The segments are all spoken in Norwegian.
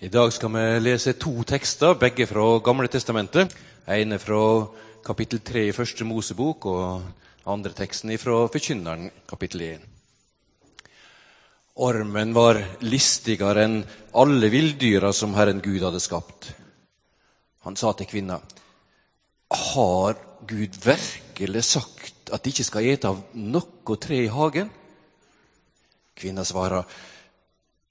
I dag skal vi lese to tekster, begge fra Gamle testamentet. En fra kapittel 3 i Første Mosebok, og andre teksten fra Forkynneren, kapittel 1. Ormen var listigere enn alle villdyra som Herren Gud hadde skapt. Han sa til kvinna, har Gud virkelig sagt at de ikke skal ete av noe tre i hagen? Kvinna svarer,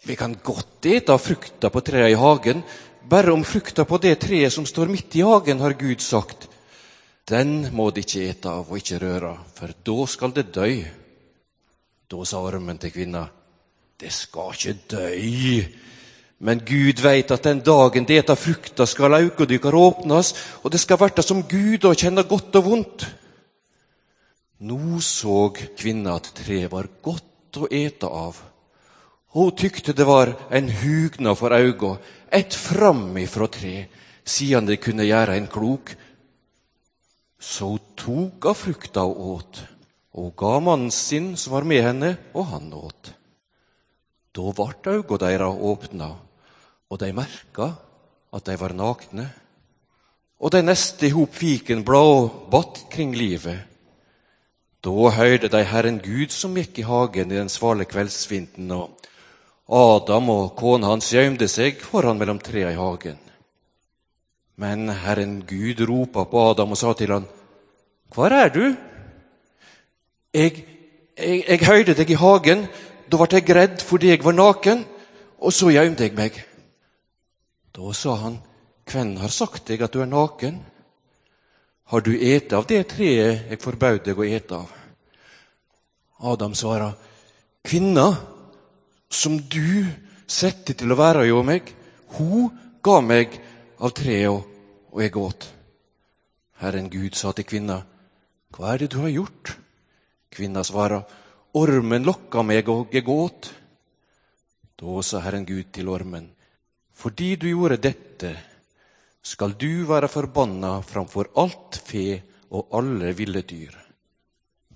vi kan godt ete av frukta på treet i hagen, bare om frukta på det treet som står midt i hagen, har Gud sagt. Den må de ikke ete av og ikke røre, for da skal det dø. Da sa ormen til kvinna, det skal ikke dø. Men Gud veit at den dagen de eter frukta, skal auka dykkar åpnes, og det skal verta som Gud og kjenne godt og vondt. Nå så kvinna at treet var godt å ete av hun tykte det var en hugnad for auga, ett framifrå tre, siden det kunne gjøre en klok. Så hun tok av frukta og åt, og ga mannen sin som var med henne, og han åt. Da ble auga deres åpna, og de merka at de var nakne. Og de neste i hop fikenblad og batt kring livet. Da hørte de Herren Gud som gikk i hagen i den svale kveldsvinden, og Adam og kona hans gjemte seg foran mellom trærne i hagen. Men Herren Gud ropa på Adam og sa til han, Hvor er du? Jeg, jeg, jeg høyde deg i hagen. Da ble jeg redd fordi jeg var naken, og så gjemte jeg meg. Da sa han, Hvem har sagt deg at du er naken? Har du ete av det treet jeg forbød deg å ete av? Adam svarer, Kvinna som du setter til å være hjå meg, hun ga meg av treet, og jeg åt. Herren Gud sa til kvinna, Hva er det du har gjort? Kvinna svarer, Ormen lokka meg, og jeg åt. Da sa Herren Gud til ormen, Fordi du gjorde dette, skal du være forbanna framfor alt fe og alle ville dyr.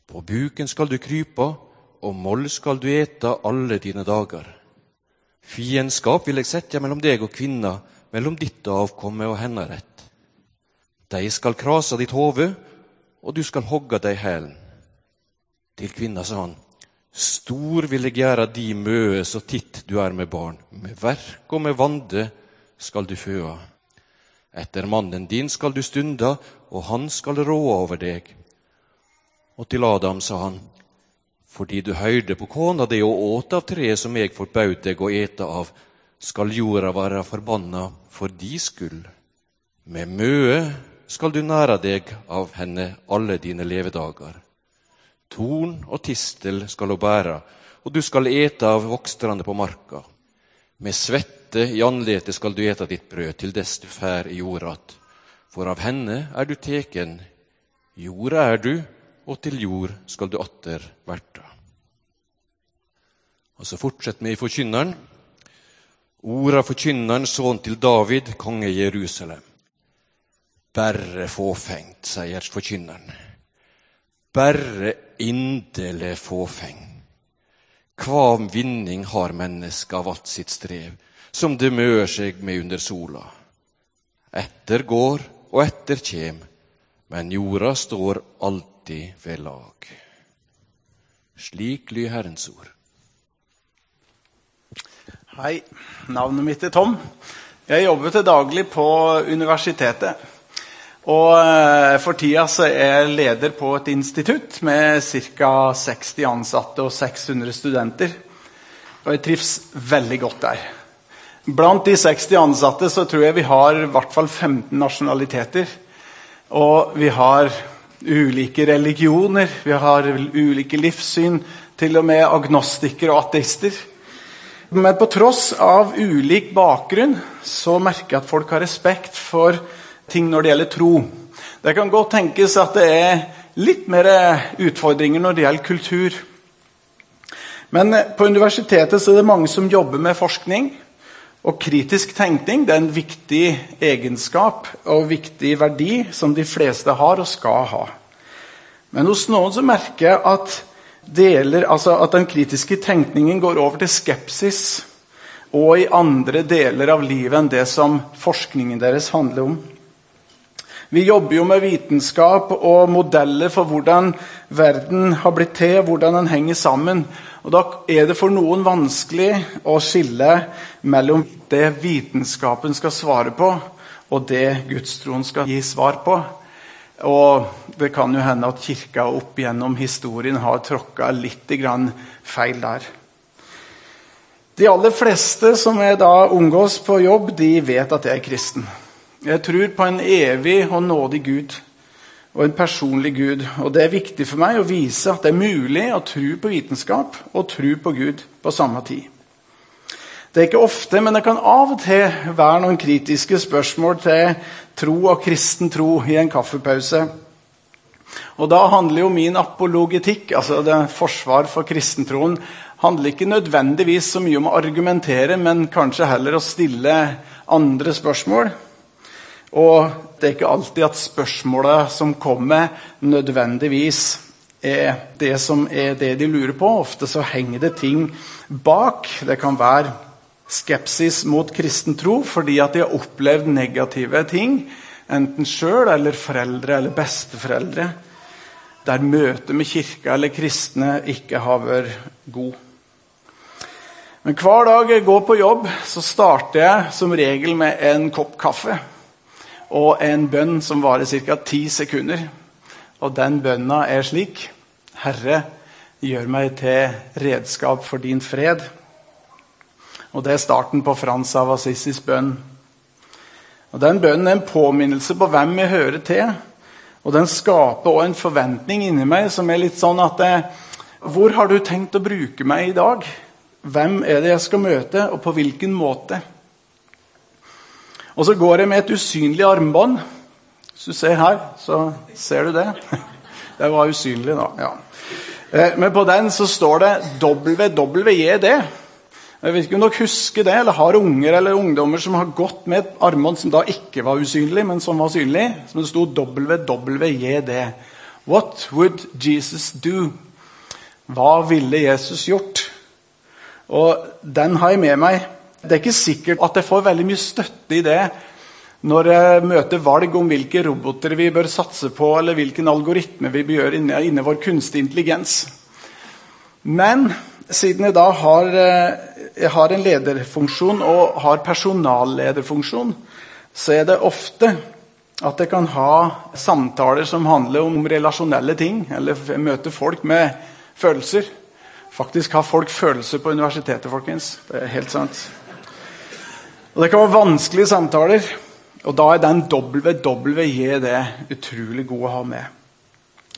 På buken skal du krype, og moll skal du ete alle dine dager. Fiendskap vil jeg sette mellom deg og kvinna, mellom ditt avkomme og hennes rett. De skal krase ditt hode, og du skal hogge deg i hælen. Til kvinna sa han, Stor vil jeg gjøre de møe så titt du er med barn. Med verk og med vande skal du føa. Etter mannen din skal du stunda, og han skal råde over deg. Og til Adam sa han, fordi du høyrde på kona di og åt av treet som jeg forbaud deg å ete av, skal jorda være forbanna for di skyld. Med møe skal du nære deg av henne alle dine levedager. Torn og tistel skal hun bære, og du skal ete av vokstrande på marka. Med svette i andletet skal du ete ditt brød til dess du fær i jorda For av henne er du teken, jorda er du, og til jord skal du atter verta. Og så fortsetter vi i Forkynneren. Orda forkynneren, sønn til David, konge Jerusalem. Bare fåfengt, sier forkynneren. Bare inderlig fåfeng. Hva vinning har mennesket av alt sitt strev, som det møer seg med under sola? Etter går og etter kjem, men jorda står alltid ved lag. Slik lyder Herrens ord. Hei, navnet mitt er Tom. Jeg jobber til daglig på universitetet. Og eh, for tida så er jeg leder på et institutt med ca. 60 ansatte og 600 studenter. Og jeg trives veldig godt der. Blant de 60 ansatte så tror jeg vi har i hvert fall 15 nasjonaliteter. Og vi har ulike religioner, vi har ulike livssyn, til og med agnostikere og ateister. Men på tross av ulik bakgrunn så merker jeg at folk har respekt for ting når det gjelder tro. Det kan godt tenkes at det er litt mer utfordringer når det gjelder kultur. Men på universitetet så er det mange som jobber med forskning. Og kritisk tenkning er en viktig egenskap og viktig verdi som de fleste har og skal ha. Men hos noen så merker jeg at deler, altså at den kritiske tenkningen går over til skepsis. og i andre deler av livet enn det som forskningen deres handler om. Vi jobber jo med vitenskap og modeller for hvordan verden har blitt til, hvordan den henger sammen. Og Da er det for noen vanskelig å skille mellom det vitenskapen skal svare på, og det gudstroen skal gi svar på. Og det kan jo hende at Kirka opp gjennom historien har tråkka litt feil der. De aller fleste som er da omgås på jobb, de vet at jeg er kristen. Jeg tror på en evig og nådig Gud og en personlig Gud. Og Det er viktig for meg å vise at det er mulig å tro på vitenskap og tro på Gud på samme tid. Det er ikke ofte, men det kan av og til være noen kritiske spørsmål til tro og kristen tro i en kaffepause. Og Da handler jo min apologetikk, altså det forsvar for kristentroen, handler ikke nødvendigvis så mye om å argumentere, men kanskje heller å stille andre spørsmål. Og det er ikke alltid at spørsmålet som kommer, nødvendigvis er det som er det de lurer på. Ofte så henger det ting bak. Det kan være skepsis mot kristen tro fordi at de har opplevd negative ting, enten sjøl eller foreldre eller besteforeldre, der møtet med kirka eller kristne ikke har vært god. Men hver dag jeg går på jobb, så starter jeg som regel med en kopp kaffe og en bønn som varer ca. ti sekunder. Og den bønna er slik Herre, gjør meg til redskap for din fred. Og Det er starten på Frans av Assisis bønn. Og Den bønnen er en påminnelse på hvem jeg hører til. Og den skaper også en forventning inni meg som er litt sånn at eh, Hvor har du tenkt å bruke meg i dag? Hvem er det jeg skal møte, og på hvilken måte? Og så går jeg med et usynlig armbånd. Hvis du ser her, så ser du det. Det var usynlig, da. ja. Eh, men på den så står det WWJD. Jeg vet ikke om dere husker det, eller har unger eller ungdommer som har gått med et armbånd som da ikke var usynlig, men som var synlig. Som det sto WWJD. What would Jesus do? Hva ville Jesus gjort? Og den har jeg med meg. Det er ikke sikkert at jeg får veldig mye støtte i det når jeg møter valg om hvilke roboter vi bør satse på, eller hvilken algoritme vi bør gjøre inni vår kunstig intelligens. Men siden jeg da har eh, jeg har en lederfunksjon og har personallederfunksjon, så er det ofte at jeg kan ha samtaler som handler om relasjonelle ting, eller møte folk med følelser. Faktisk har folk følelser på universitetet, folkens. Det er helt sant. Og Det kan være vanskelige samtaler, og da er den WWJ det utrolig god å ha med.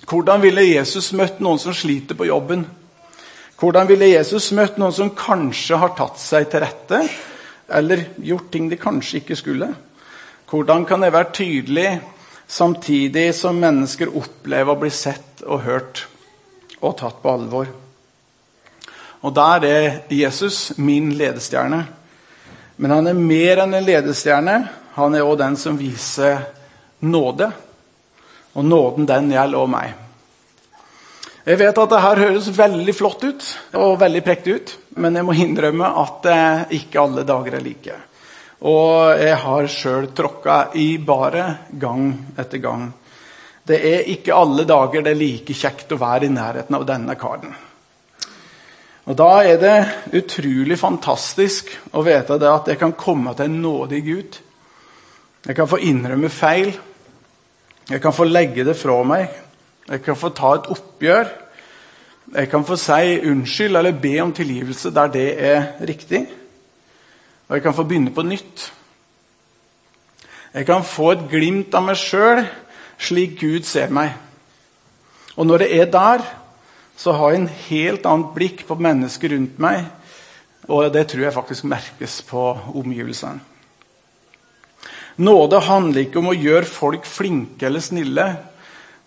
Hvordan ville Jesus møtt noen som sliter på jobben? Hvordan ville Jesus møtt noen som kanskje har tatt seg til rette, eller gjort ting de kanskje ikke skulle? Hvordan kan det være tydelig samtidig som mennesker opplever å bli sett og hørt og tatt på alvor? Og Der er Jesus min ledestjerne. Men han er mer enn en ledestjerne. Han er òg den som viser nåde. Og nåden, den gjelder òg meg. Jeg vet at det her høres veldig flott ut og veldig prektig ut, men jeg må innrømme at ikke alle dager er like. Og jeg har sjøl tråkka i bare gang etter gang. Det er ikke alle dager det er like kjekt å være i nærheten av denne karen. Og Da er det utrolig fantastisk å vite at jeg kan komme til en nådig Gud. Jeg kan få innrømme feil. Jeg kan få legge det fra meg. Jeg kan få ta et oppgjør. Jeg kan få si unnskyld eller be om tilgivelse der det er riktig. Og jeg kan få begynne på nytt. Jeg kan få et glimt av meg sjøl slik Gud ser meg. Og når det er der, så har jeg en helt annet blikk på mennesker rundt meg. Og det tror jeg faktisk merkes på omgivelsene. Nåde handler ikke om å gjøre folk flinke eller snille.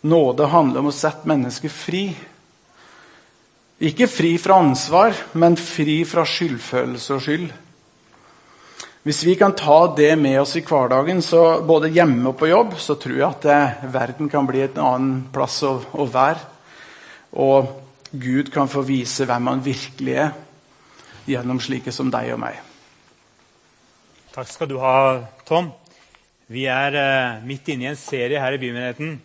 Nåde handler om å sette mennesker fri. Ikke fri fra ansvar, men fri fra skyldfølelse og skyld. Hvis vi kan ta det med oss i hverdagen, både hjemme og på jobb, så tror jeg at eh, verden kan bli en annen plass å, å være. Og Gud kan få vise hvem han virkelig er, gjennom slike som deg og meg. Takk skal du ha, Tom. Vi er eh, midt inne i en serie her i Bymenigheten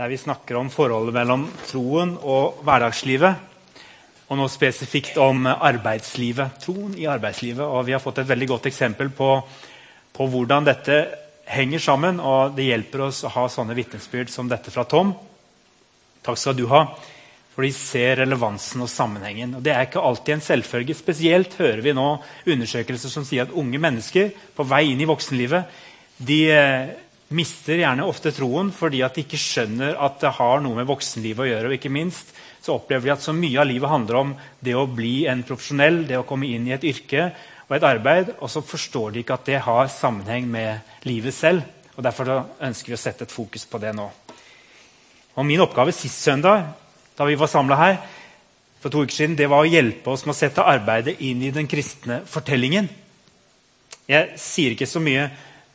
der vi snakker om forholdet mellom troen og hverdagslivet. Og nå spesifikt om arbeidslivet. Troen i arbeidslivet. Og vi har fått et veldig godt eksempel på, på hvordan dette henger sammen. Og det hjelper oss å ha sånne vitnesbyrd som dette fra Tom. Takk skal du ha. For de ser relevansen og sammenhengen. Og Det er ikke alltid en selvfølge. Spesielt hører vi nå undersøkelser som sier at unge mennesker på vei inn i voksenlivet de eh, mister gjerne ofte troen fordi at de ikke skjønner at det har noe med voksenlivet å gjøre. Og ikke minst så opplever de at så mye av livet handler om det å bli en profesjonell, det å komme inn i et yrke og et arbeid, og så forstår de ikke at det har sammenheng med livet selv. og Derfor ønsker vi å sette et fokus på det nå. Og Min oppgave sist søndag da vi var samla her, for to uker siden, det var å hjelpe oss med å sette arbeidet inn i den kristne fortellingen. Jeg sier ikke så mye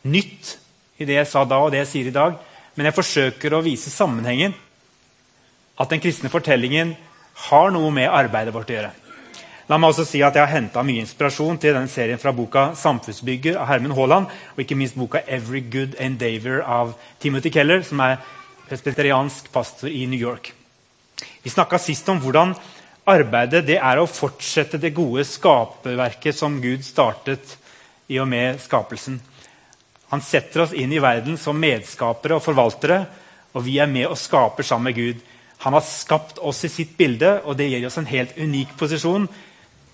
nytt i det jeg sa da og det jeg sier i dag. Men jeg forsøker å vise sammenhengen. At den kristne fortellingen har noe med arbeidet vårt å gjøre. La meg også si at Jeg har henta mye inspirasjon til denne serien fra boka 'Samfunnsbygger' av Herman Haaland, og ikke minst boka 'Every Good Endeavor' av Timothy Keller, som er presbyteriansk pastor i New York. Vi snakka sist om hvordan arbeidet det er å fortsette det gode skaperverket som Gud startet i og med skapelsen. Han setter oss inn i verden som medskapere og forvaltere, og vi er med og skaper sammen med Gud. Han har skapt oss i sitt bilde, og det gir oss en helt unik posisjon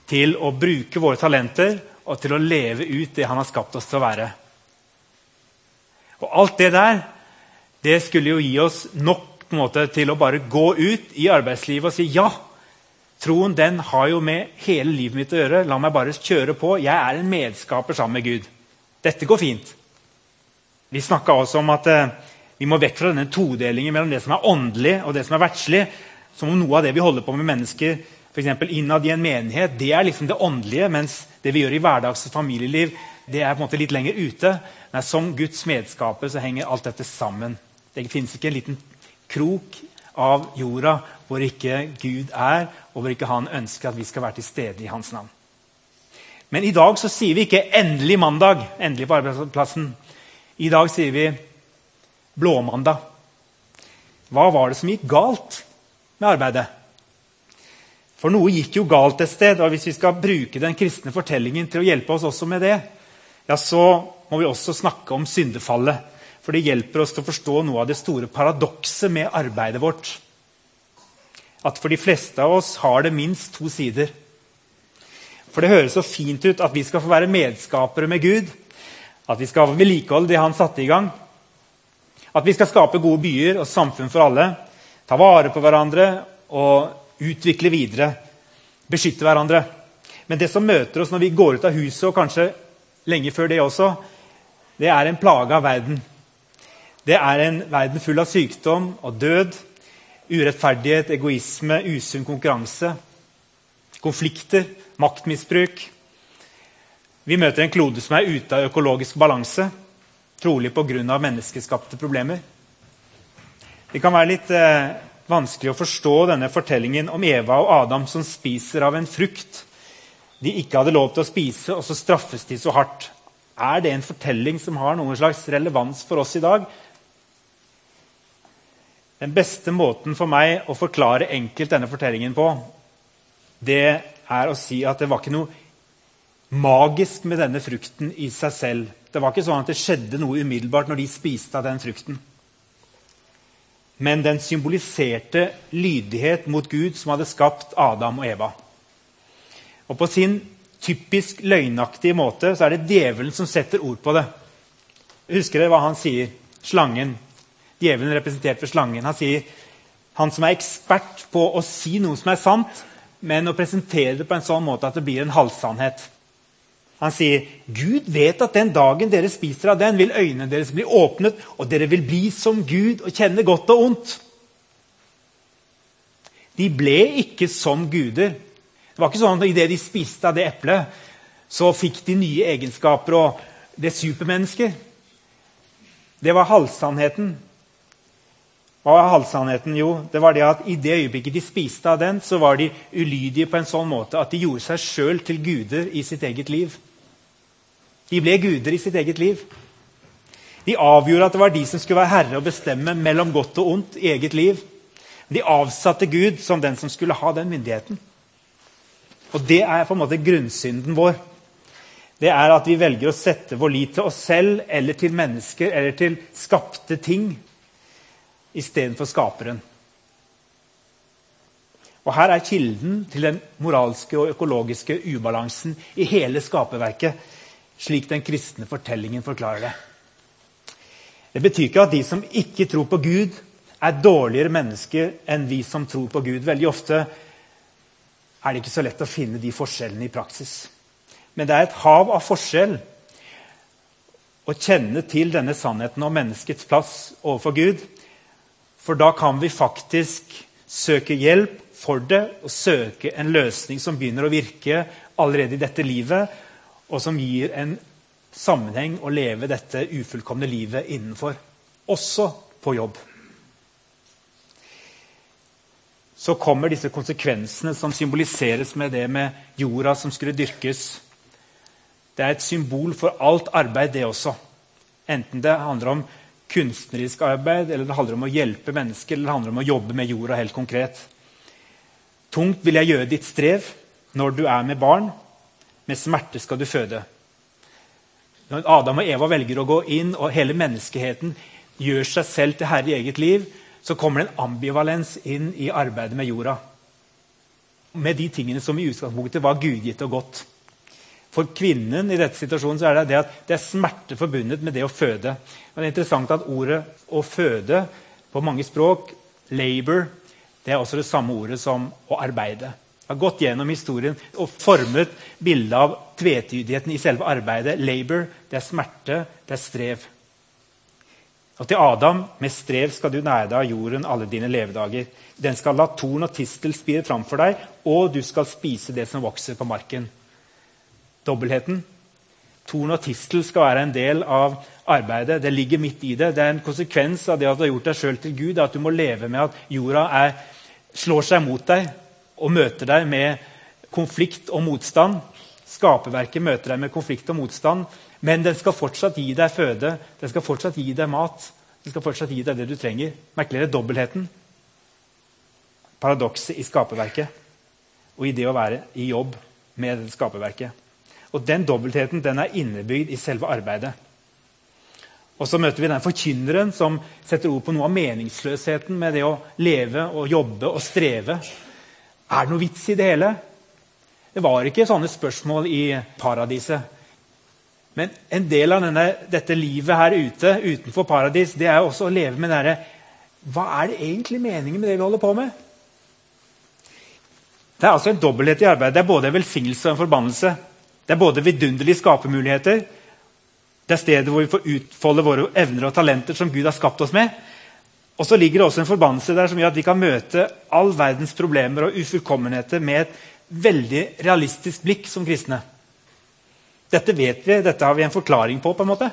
til å bruke våre talenter og til å leve ut det han har skapt oss til å være. Og alt det der det skulle jo gi oss nok måte, til å bare gå ut i arbeidslivet og si ja. Troen den har jo med hele livet mitt å gjøre. La meg bare kjøre på. Jeg er en medskaper sammen med Gud. Dette går fint. Vi snakka også om at eh, vi må vekk fra denne todelingen mellom det som er åndelig og det som er verdslig. Som om noe av det vi holder på med mennesker for innad i en menighet, det er liksom det åndelige, mens det vi gjør i hverdags- og familieliv, det er på en måte litt lenger ute. Nei, som Guds medskaper så henger alt dette sammen. Det finnes ikke en liten krok av jorda hvor ikke Gud er, og hvor ikke han ønsker at vi skal være til stede i hans navn. Men i dag så sier vi ikke 'endelig mandag', endelig på arbeidsplassen. I dag sier vi blåmandag. Hva var det som gikk galt med arbeidet? For noe gikk jo galt et sted, og hvis vi skal bruke den kristne fortellingen til å hjelpe oss også med det, ja, så må vi også snakke om syndefallet. For det hjelper oss til å forstå noe av det store paradokset med arbeidet vårt. At for de fleste av oss har det minst to sider. For det høres så fint ut at vi skal få være medskapere med Gud. At vi skal vedlikeholde det han satte i gang. At vi skal skape gode byer og samfunn for alle. Ta vare på hverandre og utvikle videre. Beskytte hverandre. Men det som møter oss når vi går ut av huset, og kanskje lenge før det også, det er en plage av verden. Det er en verden full av sykdom og død, urettferdighet, egoisme, usunn konkurranse, konflikter, maktmisbruk. Vi møter en klode som er ute av økologisk balanse, trolig pga. menneskeskapte problemer. Det kan være litt eh, vanskelig å forstå denne fortellingen om Eva og Adam som spiser av en frukt de ikke hadde lov til å spise, og så straffes de så hardt. Er det en fortelling som har noen slags relevans for oss i dag? Den beste måten for meg å forklare enkelt denne fortellingen på, det er å si at det var ikke noe magisk med denne frukten i seg selv. Det var ikke sånn at det skjedde noe umiddelbart når de spiste av den frukten. Men den symboliserte lydighet mot Gud som hadde skapt Adam og Eva. Og På sin typisk løgnaktige måte så er det djevelen som setter ord på det. Husker dere hva han sier? Slangen. Djevelen representert ved slangen. Han sier han som er ekspert på å si noe som er sant, men å presentere det på en sånn måte at det blir en halvsannhet. Han sier, 'Gud vet at den dagen dere spiser av den, vil øynene deres bli åpnet,' 'og dere vil bli som Gud og kjenne godt og ondt.' De ble ikke som guder. Det var ikke sånn at Idet de spiste av det eplet, så fikk de nye egenskaper og det supermennesker. Det var halvsannheten. Hva var halvsannheten? Jo, det var det at i det øyeblikket de spiste av den, så var de ulydige på en sånn måte at de gjorde seg sjøl til guder i sitt eget liv. De ble guder i sitt eget liv. De avgjorde at det var de som skulle være herre og bestemme mellom godt og ondt i eget liv. De avsatte Gud som den som skulle ha den myndigheten. Og Det er på en måte grunnsynden vår. Det er at vi velger å sette vår lit til oss selv eller til mennesker eller til skapte ting istedenfor skaperen. Og Her er kilden til den moralske og økologiske ubalansen i hele skaperverket, slik den kristne fortellingen forklarer det. Det betyr ikke at de som ikke tror på Gud, er dårligere mennesker enn vi som tror på Gud. Veldig ofte er det ikke så lett å finne de forskjellene i praksis. Men det er et hav av forskjell å kjenne til denne sannheten om menneskets plass overfor Gud. For da kan vi faktisk søke hjelp for det og søke en løsning som begynner å virke allerede i dette livet, og som gir en sammenheng å leve dette ufullkomne livet innenfor. Også på jobb. Så kommer disse konsekvensene som symboliseres med det med jorda som skulle dyrkes. Det er et symbol for alt arbeid, det også. Enten det handler om kunstnerisk arbeid, eller det handler om å hjelpe mennesker, eller det handler om å jobbe med jorda helt konkret. Tungt vil jeg gjøre ditt strev når du er med barn. Med smerte skal du føde. Når Adam og Eva velger å gå inn, og hele menneskeheten gjør seg selv til herre i eget liv, så kommer det en ambivalens inn i arbeidet med jorda. Med de tingene som i utgangspunktet var gudgitt og godt. For kvinnen i dette situasjonen er det, det at det er smerte forbundet med det å føde. Og det er interessant at ordet 'å føde' på mange språk, 'labor', det er også det samme ordet som 'å arbeide' har gått gjennom historien og formet bildet av tvetydigheten i selve arbeidet. Labor, det er smerte, det er strev. Og til Adam, med strev skal du nære deg av jorden alle dine levedager. Den skal la torn og tistel spire framfor deg, og du skal spise det som vokser på marken. Dobbeltheten. Torn og tistel skal være en del av arbeidet. Det ligger midt i det. Det er en konsekvens av det at du har gjort deg sjøl til Gud, at du må leve med at jorda er, slår seg mot deg, og møter deg med konflikt og motstand. Skaperverket møter deg med konflikt og motstand, men den skal fortsatt gi deg føde, den skal fortsatt gi deg mat. Den skal fortsatt gi deg det du trenger. Merkelig er dobbeltheten. Paradokset i skaperverket og i det å være i jobb med skaperverket. Og Den dobbeltheten den er innebygd i selve arbeidet. Og så møter vi den forkynneren som setter ord på noe av meningsløsheten med det å leve og jobbe og streve. Er det noe vits i det hele? Det var ikke sånne spørsmål i paradiset. Men en del av denne, dette livet her ute, utenfor paradis, det er også å leve med denne Hva er det egentlig meningen med det vi holder på med? Det er altså en dobbelthet i arbeidet. Det er både en velsignelse og en forbannelse. Det er både vidunderlige skapermuligheter, det er stedet hvor vi får utfolde våre evner og talenter som Gud har skapt oss med. Og så ligger det også en forbannelse der som gjør at vi kan møte all verdens problemer og ufullkommenheter med et veldig realistisk blikk som kristne. Dette vet vi, dette har vi en forklaring på. på en måte.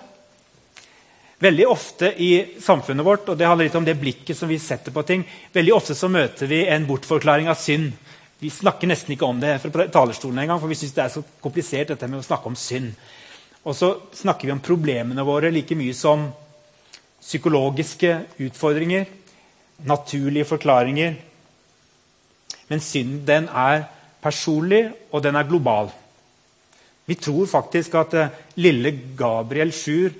Veldig ofte i samfunnet vårt, og det handler litt om det blikket som vi setter på ting, veldig ofte så møter vi en bortforklaring av synd. Vi snakker nesten ikke om det fra talerstolen engang, for vi syns det er så komplisert dette med å snakke om synd. Og så snakker vi om problemene våre like mye som psykologiske utfordringer, naturlige forklaringer. Men synden den er personlig, og den er global. Vi tror faktisk at uh, lille Gabriel Sjur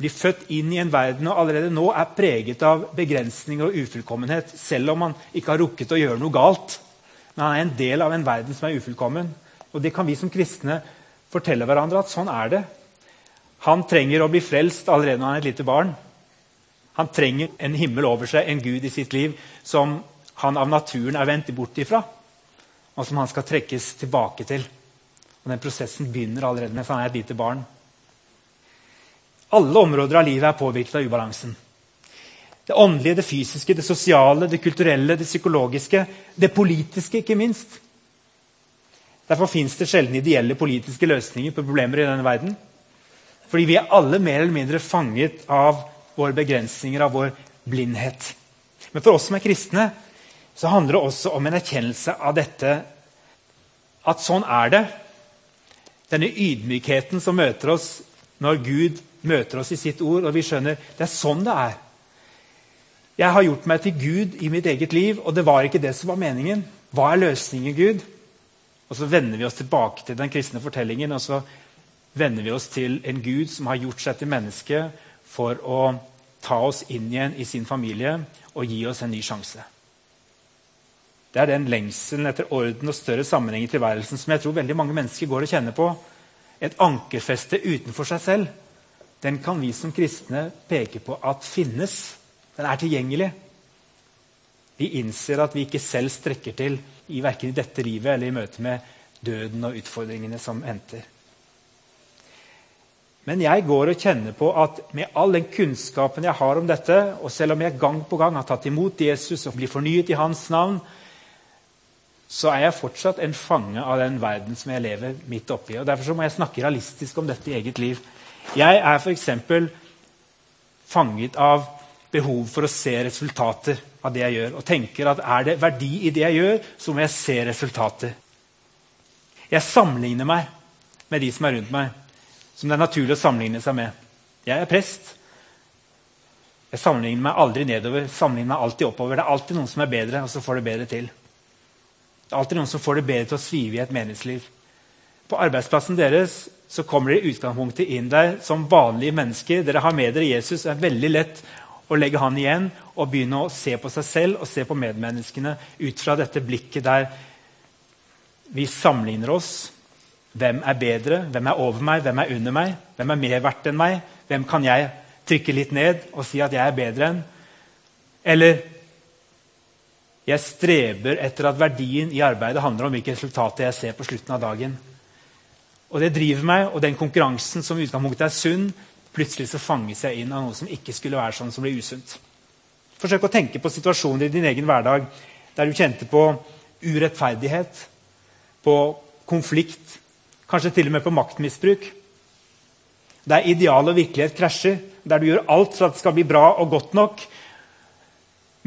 blir født inn i en verden og allerede nå er preget av begrensninger og ufullkommenhet, selv om han ikke har rukket å gjøre noe galt. Men han er en del av en verden som er ufullkommen. Og det kan vi som kristne fortelle hverandre at sånn er det. Han trenger å bli frelst allerede når han er et lite barn. Han trenger en himmel over seg, en gud i sitt liv, som han av naturen er vendt bort ifra, og som han skal trekkes tilbake til. Og Den prosessen begynner allerede mens han er et lite barn. Alle områder av livet er påvirket av ubalansen. Det åndelige, det fysiske, det sosiale, det kulturelle, det psykologiske. Det politiske, ikke minst. Derfor fins det sjelden ideelle politiske løsninger på problemer i denne verden. Fordi vi er alle mer eller mindre fanget av våre begrensninger, av vår blindhet. Men for oss som er kristne, så handler det også om en erkjennelse av dette at sånn er det. Denne ydmykheten som møter oss når Gud møter oss i sitt ord, og vi skjønner det er sånn det er. Jeg har gjort meg til Gud i mitt eget liv, og det var ikke det som var meningen. Hva er løsningen, Gud? Og så vender vi oss tilbake til den kristne fortellingen, og så vender vi oss til en Gud som har gjort seg til menneske for å ta oss inn igjen i sin familie og gi oss en ny sjanse. Det er den lengselen etter orden og større sammenheng i tilværelsen som jeg tror veldig mange mennesker går og kjenner på. Et ankerfeste utenfor seg selv. Den kan vi som kristne peke på at finnes. Den er tilgjengelig. Vi innser at vi ikke selv strekker til i verken i dette livet eller i møte med døden og utfordringene som henter. Men jeg går og kjenner på at med all den kunnskapen jeg har om dette, og selv om jeg gang på gang har tatt imot Jesus og blir fornyet i hans navn, så er jeg fortsatt en fange av den verden som jeg lever midt oppi. og Derfor må jeg snakke realistisk om dette i eget liv. Jeg er f.eks. fanget av behov for å se resultater av det jeg gjør. Og tenker at er det verdi i det jeg gjør, så må jeg se resultater. Jeg sammenligner meg med de som er rundt meg, som det er naturlig å sammenligne seg med. Jeg er prest. Jeg sammenligner meg aldri nedover, sammenligner meg alltid oppover. Det er alltid noen som er bedre, og som får det bedre til. Det er alltid noen som får det bedre til å svive i et meningsliv. På arbeidsplassen deres så kommer dere i utgangspunktet inn der som vanlige mennesker. Dere har med dere Jesus. Det er veldig lett å legge han igjen og begynne å se på seg selv og se på medmenneskene ut fra dette blikket der vi sammenligner oss. Hvem er bedre? Hvem er over meg? Hvem er under meg? Hvem er mer verdt enn meg? Hvem kan jeg trykke litt ned og si at jeg er bedre enn? Eller jeg streber etter at verdien i arbeidet handler om hvilke resultater jeg ser på slutten av dagen. Og det driver meg, og den konkurransen som i utgangspunktet er sunn, plutselig så fanges jeg inn av noe som ikke skulle være sånn, som blir usunt. Forsøk å tenke på situasjoner i din egen hverdag der du kjente på urettferdighet, på konflikt, kanskje til og med på maktmisbruk. Der ideal og virkelighet krasjer, der du gjør alt for at det skal bli bra og godt nok,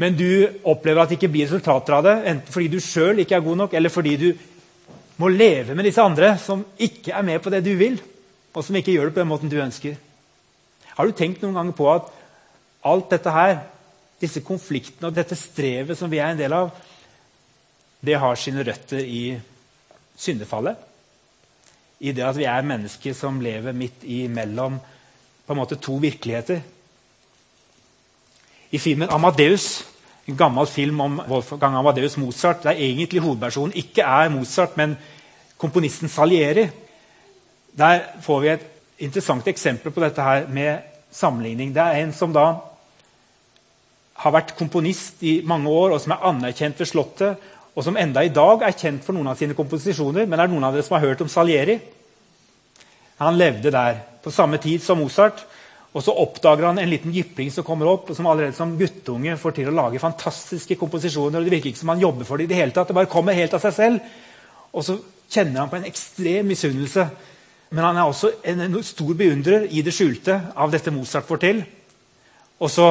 men du opplever at det ikke blir resultater av det, enten fordi du sjøl ikke er god nok, eller fordi du må leve med disse andre som ikke er med på det du vil, og som ikke gjør det på den måten du ønsker. Har du tenkt noen ganger på at alt dette her, disse konfliktene og dette strevet som vi er en del av, det har sine røtter i syndefallet? I det at vi er mennesker som lever midt imellom på en måte to virkeligheter. I filmen 'Amadeus', en gammel film om Wolfgang Amadeus Mozart, der egentlig hovedpersonen ikke er Mozart, men komponisten Salieri, der får vi et interessant eksempel på dette her med sammenligning. Det er en som da har vært komponist i mange år, og som er anerkjent ved Slottet, og som enda i dag er kjent for noen av sine komposisjoner. Men er det noen av dere som har hørt om Salieri? Han levde der på samme tid som Mozart. Og så oppdager han en liten jypling som kommer opp, og som allerede som guttunge får til å lage fantastiske komposisjoner. og Det virker ikke som han jobber for det i det hele tatt. Det bare kommer helt av seg selv. Og så kjenner han på en ekstrem misunnelse. Men han er også en stor beundrer i det skjulte av dette Mozart får til. Og så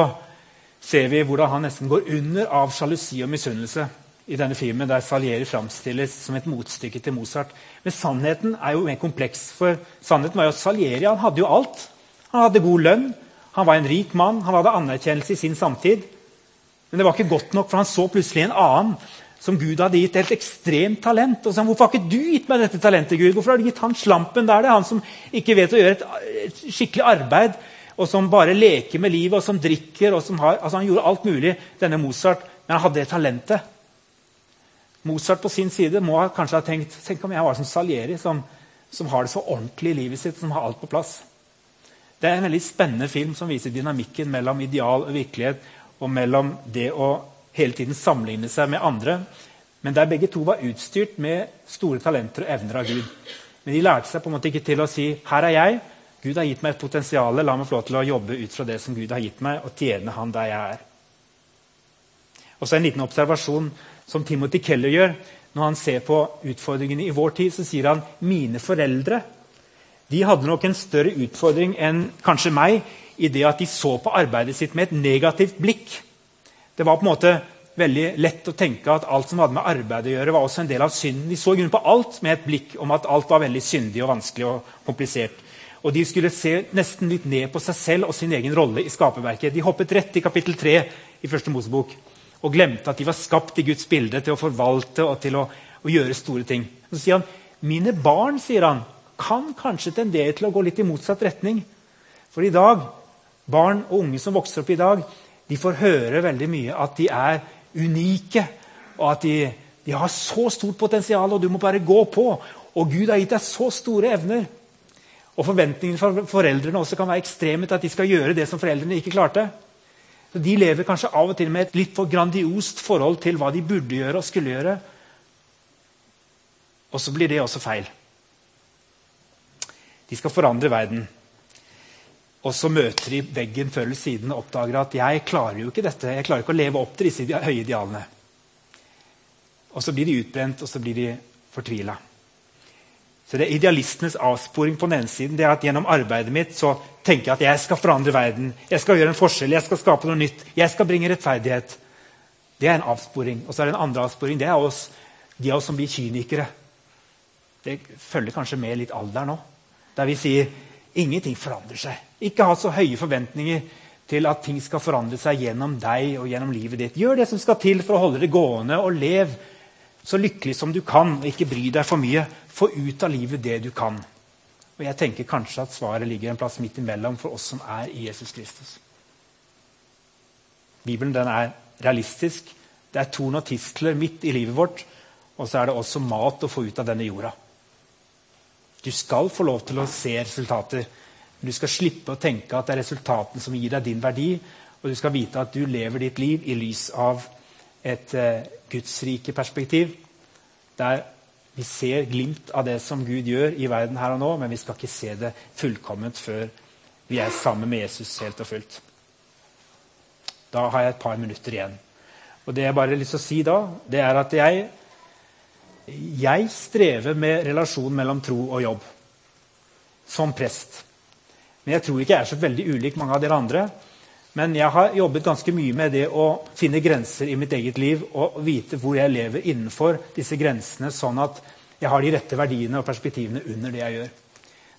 ser vi hvordan han nesten går under av sjalusi og misunnelse i denne filmen, der Salieri framstilles som et motstykke til Mozart. Men sannheten er jo mer kompleks. For sannheten var jo at Salieri han hadde jo alt. Han hadde god lønn, han var en rik mann, han hadde anerkjennelse i sin samtid. Men det var ikke godt nok, for han så plutselig en annen som Gud hadde gitt et ekstremt talent. Og sa, 'Hvorfor har ikke du gitt meg dette talentet, Gud? Hvorfor har du gitt han slampen der? Det er han som ikke vet å gjøre et, et skikkelig arbeid, og som bare leker med livet, og som drikker og som har, altså Han gjorde alt mulig, denne Mozart, men han hadde det talentet. Mozart på sin side må kanskje ha tenkt tenk om jeg var som Salieri, som, som har det så ordentlig i livet sitt, som har alt på plass. Det er en veldig spennende film som viser dynamikken mellom ideal og virkelighet, og mellom det å hele tiden sammenligne seg med andre. Men der begge to var utstyrt med store talenter og evner av Gud. Men de lærte seg på en måte ikke til å si 'Her er jeg. Gud har gitt meg et potensial. La meg få lov til å jobbe ut fra det som Gud har gitt meg, og tjene Han der jeg er.' Og så En liten observasjon som Timothy Keller gjør. Når han ser på utfordringene i vår tid, så sier han 'mine foreldre' de hadde nok en større utfordring enn kanskje meg i det at de så på arbeidet sitt med et negativt blikk. Det var på en måte veldig lett å tenke at alt som hadde med arbeid å gjøre, var også en del av synden. De så i på alt med et blikk om at alt var veldig syndig og vanskelig og komplisert. Og de skulle se nesten litt ned på seg selv og sin egen rolle i skaperverket. De hoppet rett i kapittel 3 i første Mosebok og glemte at de var skapt i Guds bilde til å forvalte og til å, å gjøre store ting. Så sier han mine barn sier han, kan kanskje tendere til å gå litt i motsatt retning. For i dag, barn og unge som vokser opp i dag, de får høre veldig mye at de er unike. Og at de, de har så stort potensial, og du må bare gå på. Og Gud har gitt deg så store evner. Og forventningene for foreldrene også kan være ekstreme til at de skal gjøre det som foreldrene ikke klarte. Så De lever kanskje av og til med et litt for grandiost forhold til hva de burde gjøre og skulle gjøre. Og så blir det også feil. De skal forandre verden. Og så møter de veggen før eller siden og oppdager at jeg klarer jo ikke dette. Jeg klarer ikke å leve opp til disse høye idealene. Og så blir de utbrent, og så blir de fortvila. Så det er idealistenes avsporing på den ene siden. det er at Gjennom arbeidet mitt så tenker jeg at jeg skal forandre verden. Jeg skal gjøre en forskjell, jeg skal skape noe nytt. Jeg skal bringe rettferdighet. Det er en avsporing. Og så er det en andre avsporing. Det er oss, de av oss som blir kynikere. Det følger kanskje med litt alder nå. Der vi sier ingenting forandrer seg. Ikke ha så høye forventninger til at ting skal forandre seg gjennom deg og gjennom livet ditt. Gjør det som skal til for å holde det gående, og lev så lykkelig som du kan. og Ikke bry deg for mye. Få ut av livet det du kan. Og jeg tenker kanskje at svaret ligger en plass midt imellom for oss som er i Jesus Kristus. Bibelen den er realistisk. Det er torn og tistler midt i livet vårt. Og så er det også mat å få ut av denne jorda. Du skal få lov til å se resultater. Du skal slippe å tenke at det er resultatene som gir deg din verdi. Og du skal vite at du lever ditt liv i lys av et eh, gudsrike perspektiv. Der vi ser glimt av det som Gud gjør i verden her og nå, men vi skal ikke se det fullkomment før vi er sammen med Jesus helt og fullt. Da har jeg et par minutter igjen. Og det jeg bare har lyst til å si da, det er at jeg jeg strever med relasjonen mellom tro og jobb som prest. Men jeg tror ikke jeg er så veldig ulik mange av dere andre. Men jeg har jobbet ganske mye med det å finne grenser i mitt eget liv og vite hvor jeg lever innenfor disse grensene, sånn at jeg har de rette verdiene og perspektivene under det jeg gjør.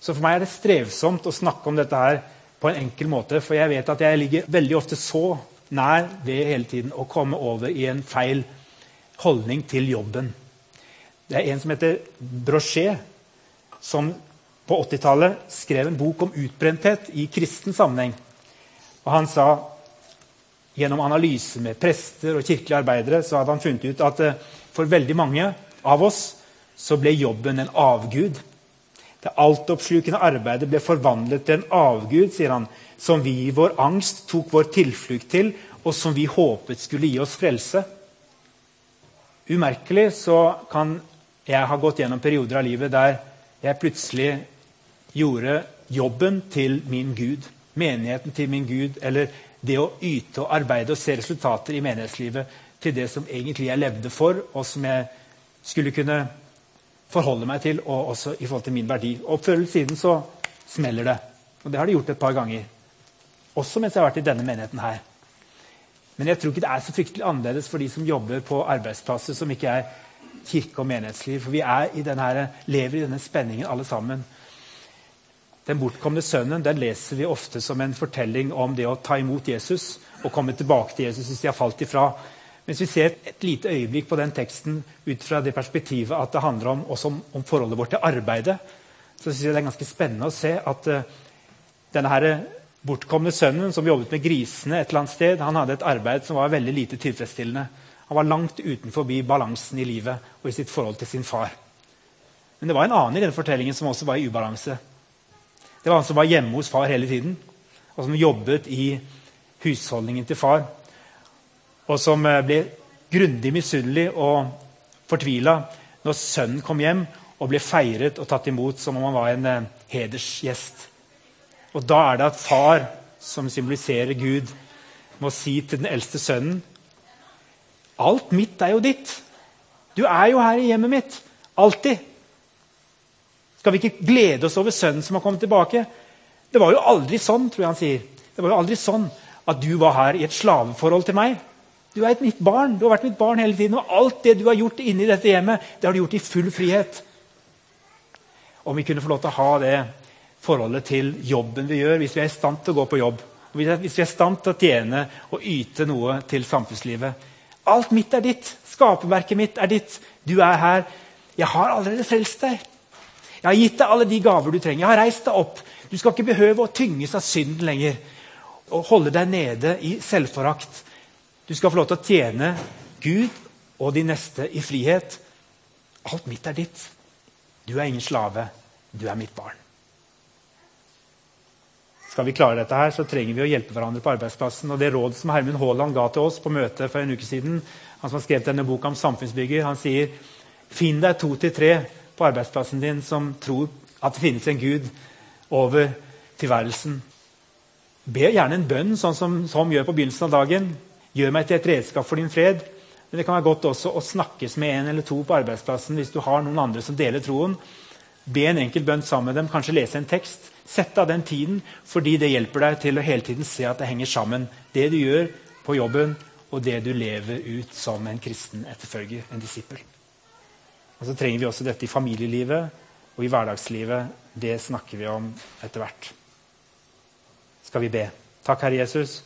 Så for meg er det strevsomt å snakke om dette her på en enkel måte, for jeg vet at jeg ligger veldig ofte så nær ved hele tiden å komme over i en feil holdning til jobben. Det er en som heter Brochet, som på 80-tallet skrev en bok om utbrenthet i kristen sammenheng. Og Han sa gjennom analyse med prester og kirkelige arbeidere så hadde han funnet ut at eh, for veldig mange av oss så ble jobben en avgud. Det altoppslukende arbeidet ble forvandlet til en avgud, sier han, som vi i vår angst tok vår tilflukt til, og som vi håpet skulle gi oss frelse. Umerkelig så kan jeg har gått gjennom perioder av livet der jeg plutselig gjorde jobben til min Gud. Menigheten til min Gud. Eller det å yte og arbeide og se resultater i menighetslivet til det som egentlig jeg levde for, og som jeg skulle kunne forholde meg til, og også i forhold til min verdi. Eller siden så smeller det. Og det har det gjort et par ganger. Også mens jeg har vært i denne menigheten her. Men jeg tror ikke det er så fryktelig annerledes for de som jobber på arbeidsplasser som ikke er kirke og menighetsliv. For vi i denne, lever i denne spenningen alle sammen. Den bortkomne sønnen den leser vi ofte som en fortelling om det å ta imot Jesus og komme tilbake til Jesus hvis de har falt ifra. Mens vi ser et lite øyeblikk på den teksten ut fra det perspektivet at det handler om, om, om forholdet vårt til arbeidet, så synes jeg det er ganske spennende å se at uh, denne her bortkomne sønnen som jobbet med grisene et eller annet sted, han hadde et arbeid som var veldig lite tilfredsstillende. Han var langt utenfor balansen i livet og i sitt forhold til sin far. Men det var en annen i denne fortellingen som også var i ubalanse. Det var han som var hjemme hos far hele tiden, og som jobbet i husholdningen til far. Og som eh, ble grundig misunnelig og fortvila når sønnen kom hjem og ble feiret og tatt imot som om han var en eh, hedersgjest. Og da er det at far, som symboliserer Gud, må si til den eldste sønnen Alt mitt er jo ditt. Du er jo her i hjemmet mitt. Alltid. Skal vi ikke glede oss over sønnen som har kommet tilbake? Det var jo aldri sånn, tror jeg han sier. Det var jo aldri sånn at du var her i et slaveforhold til meg. Du er et mitt barn. Du har vært mitt barn hele tiden. Og alt det du har gjort inni dette hjemmet, det har du gjort i full frihet. Om vi kunne få lov til å ha det forholdet til jobben vi gjør, hvis vi er i stand til å gå på jobb. Hvis vi er i stand til å tjene og yte noe til samfunnslivet. Alt mitt er ditt. Skaperverket mitt er ditt. Du er her. Jeg har allerede frelst deg. Jeg har gitt deg alle de gaver du trenger. Jeg har reist deg opp. Du skal ikke behøve å tynges av synden lenger og holde deg nede i selvforakt. Du skal få lov til å tjene Gud og de neste i frihet. Alt mitt er ditt. Du er ingen slave. Du er mitt barn. Skal vi klare dette, her, så trenger vi å hjelpe hverandre på arbeidsplassen. Og Det rådet som Hermund Haaland ga til oss på møtet for en uke siden, han som har skrevet denne boka om samfunnsbygger, han sier finn deg to til tre på arbeidsplassen din som tror at det finnes en Gud over tilværelsen. Be gjerne en bønn, sånn som Tom gjør på begynnelsen av dagen. Gjør meg til et redskap for din fred. Men det kan være godt også å snakkes med en eller to på arbeidsplassen hvis du har noen andre som deler troen. Be en enkel bønn sammen med dem, kanskje lese en tekst. Sett av den tiden, fordi det hjelper deg til å hele tiden se at det henger sammen. Det du gjør på jobben, og det du lever ut som en kristen etterfølger, en disippel. Og Så trenger vi også dette i familielivet og i hverdagslivet. Det snakker vi om etter hvert. Skal vi be. Takk, Herre Jesus,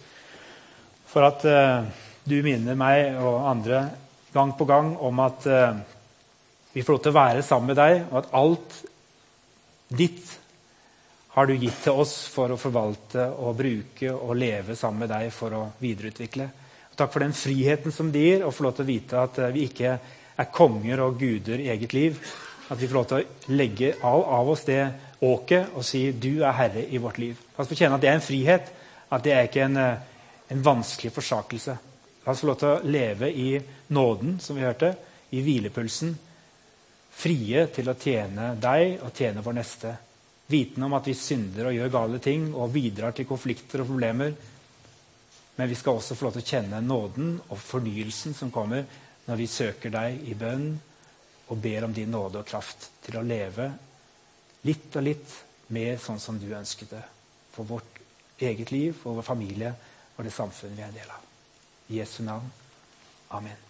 for at uh, du minner meg og andre gang på gang om at uh, vi får lov til å være sammen med deg, og at alt ditt har du gitt til oss for å forvalte og bruke og leve sammen med deg for å videreutvikle. Takk for den friheten som det gir å få lov til å vite at eh, vi ikke er konger og guder i eget liv. At vi får lov til å legge av, av oss det åket og si 'du er herre i vårt liv'. La oss få kjenne at det er en frihet, at det er ikke en, eh, en vanskelig forsakelse. La oss få lov til å leve i nåden, som vi hørte, i hvilepulsen. Frie til å tjene deg og tjene vår neste vitende om at vi synder og gjør gale ting og bidrar til konflikter og problemer. Men vi skal også få lov til å kjenne nåden og fornyelsen som kommer når vi søker deg i bønn og ber om din nåde og kraft til å leve litt og litt mer sånn som du ønsket det. For vårt eget liv, for vår familie og det samfunnet vi er en del av. I Jesu navn. Amen.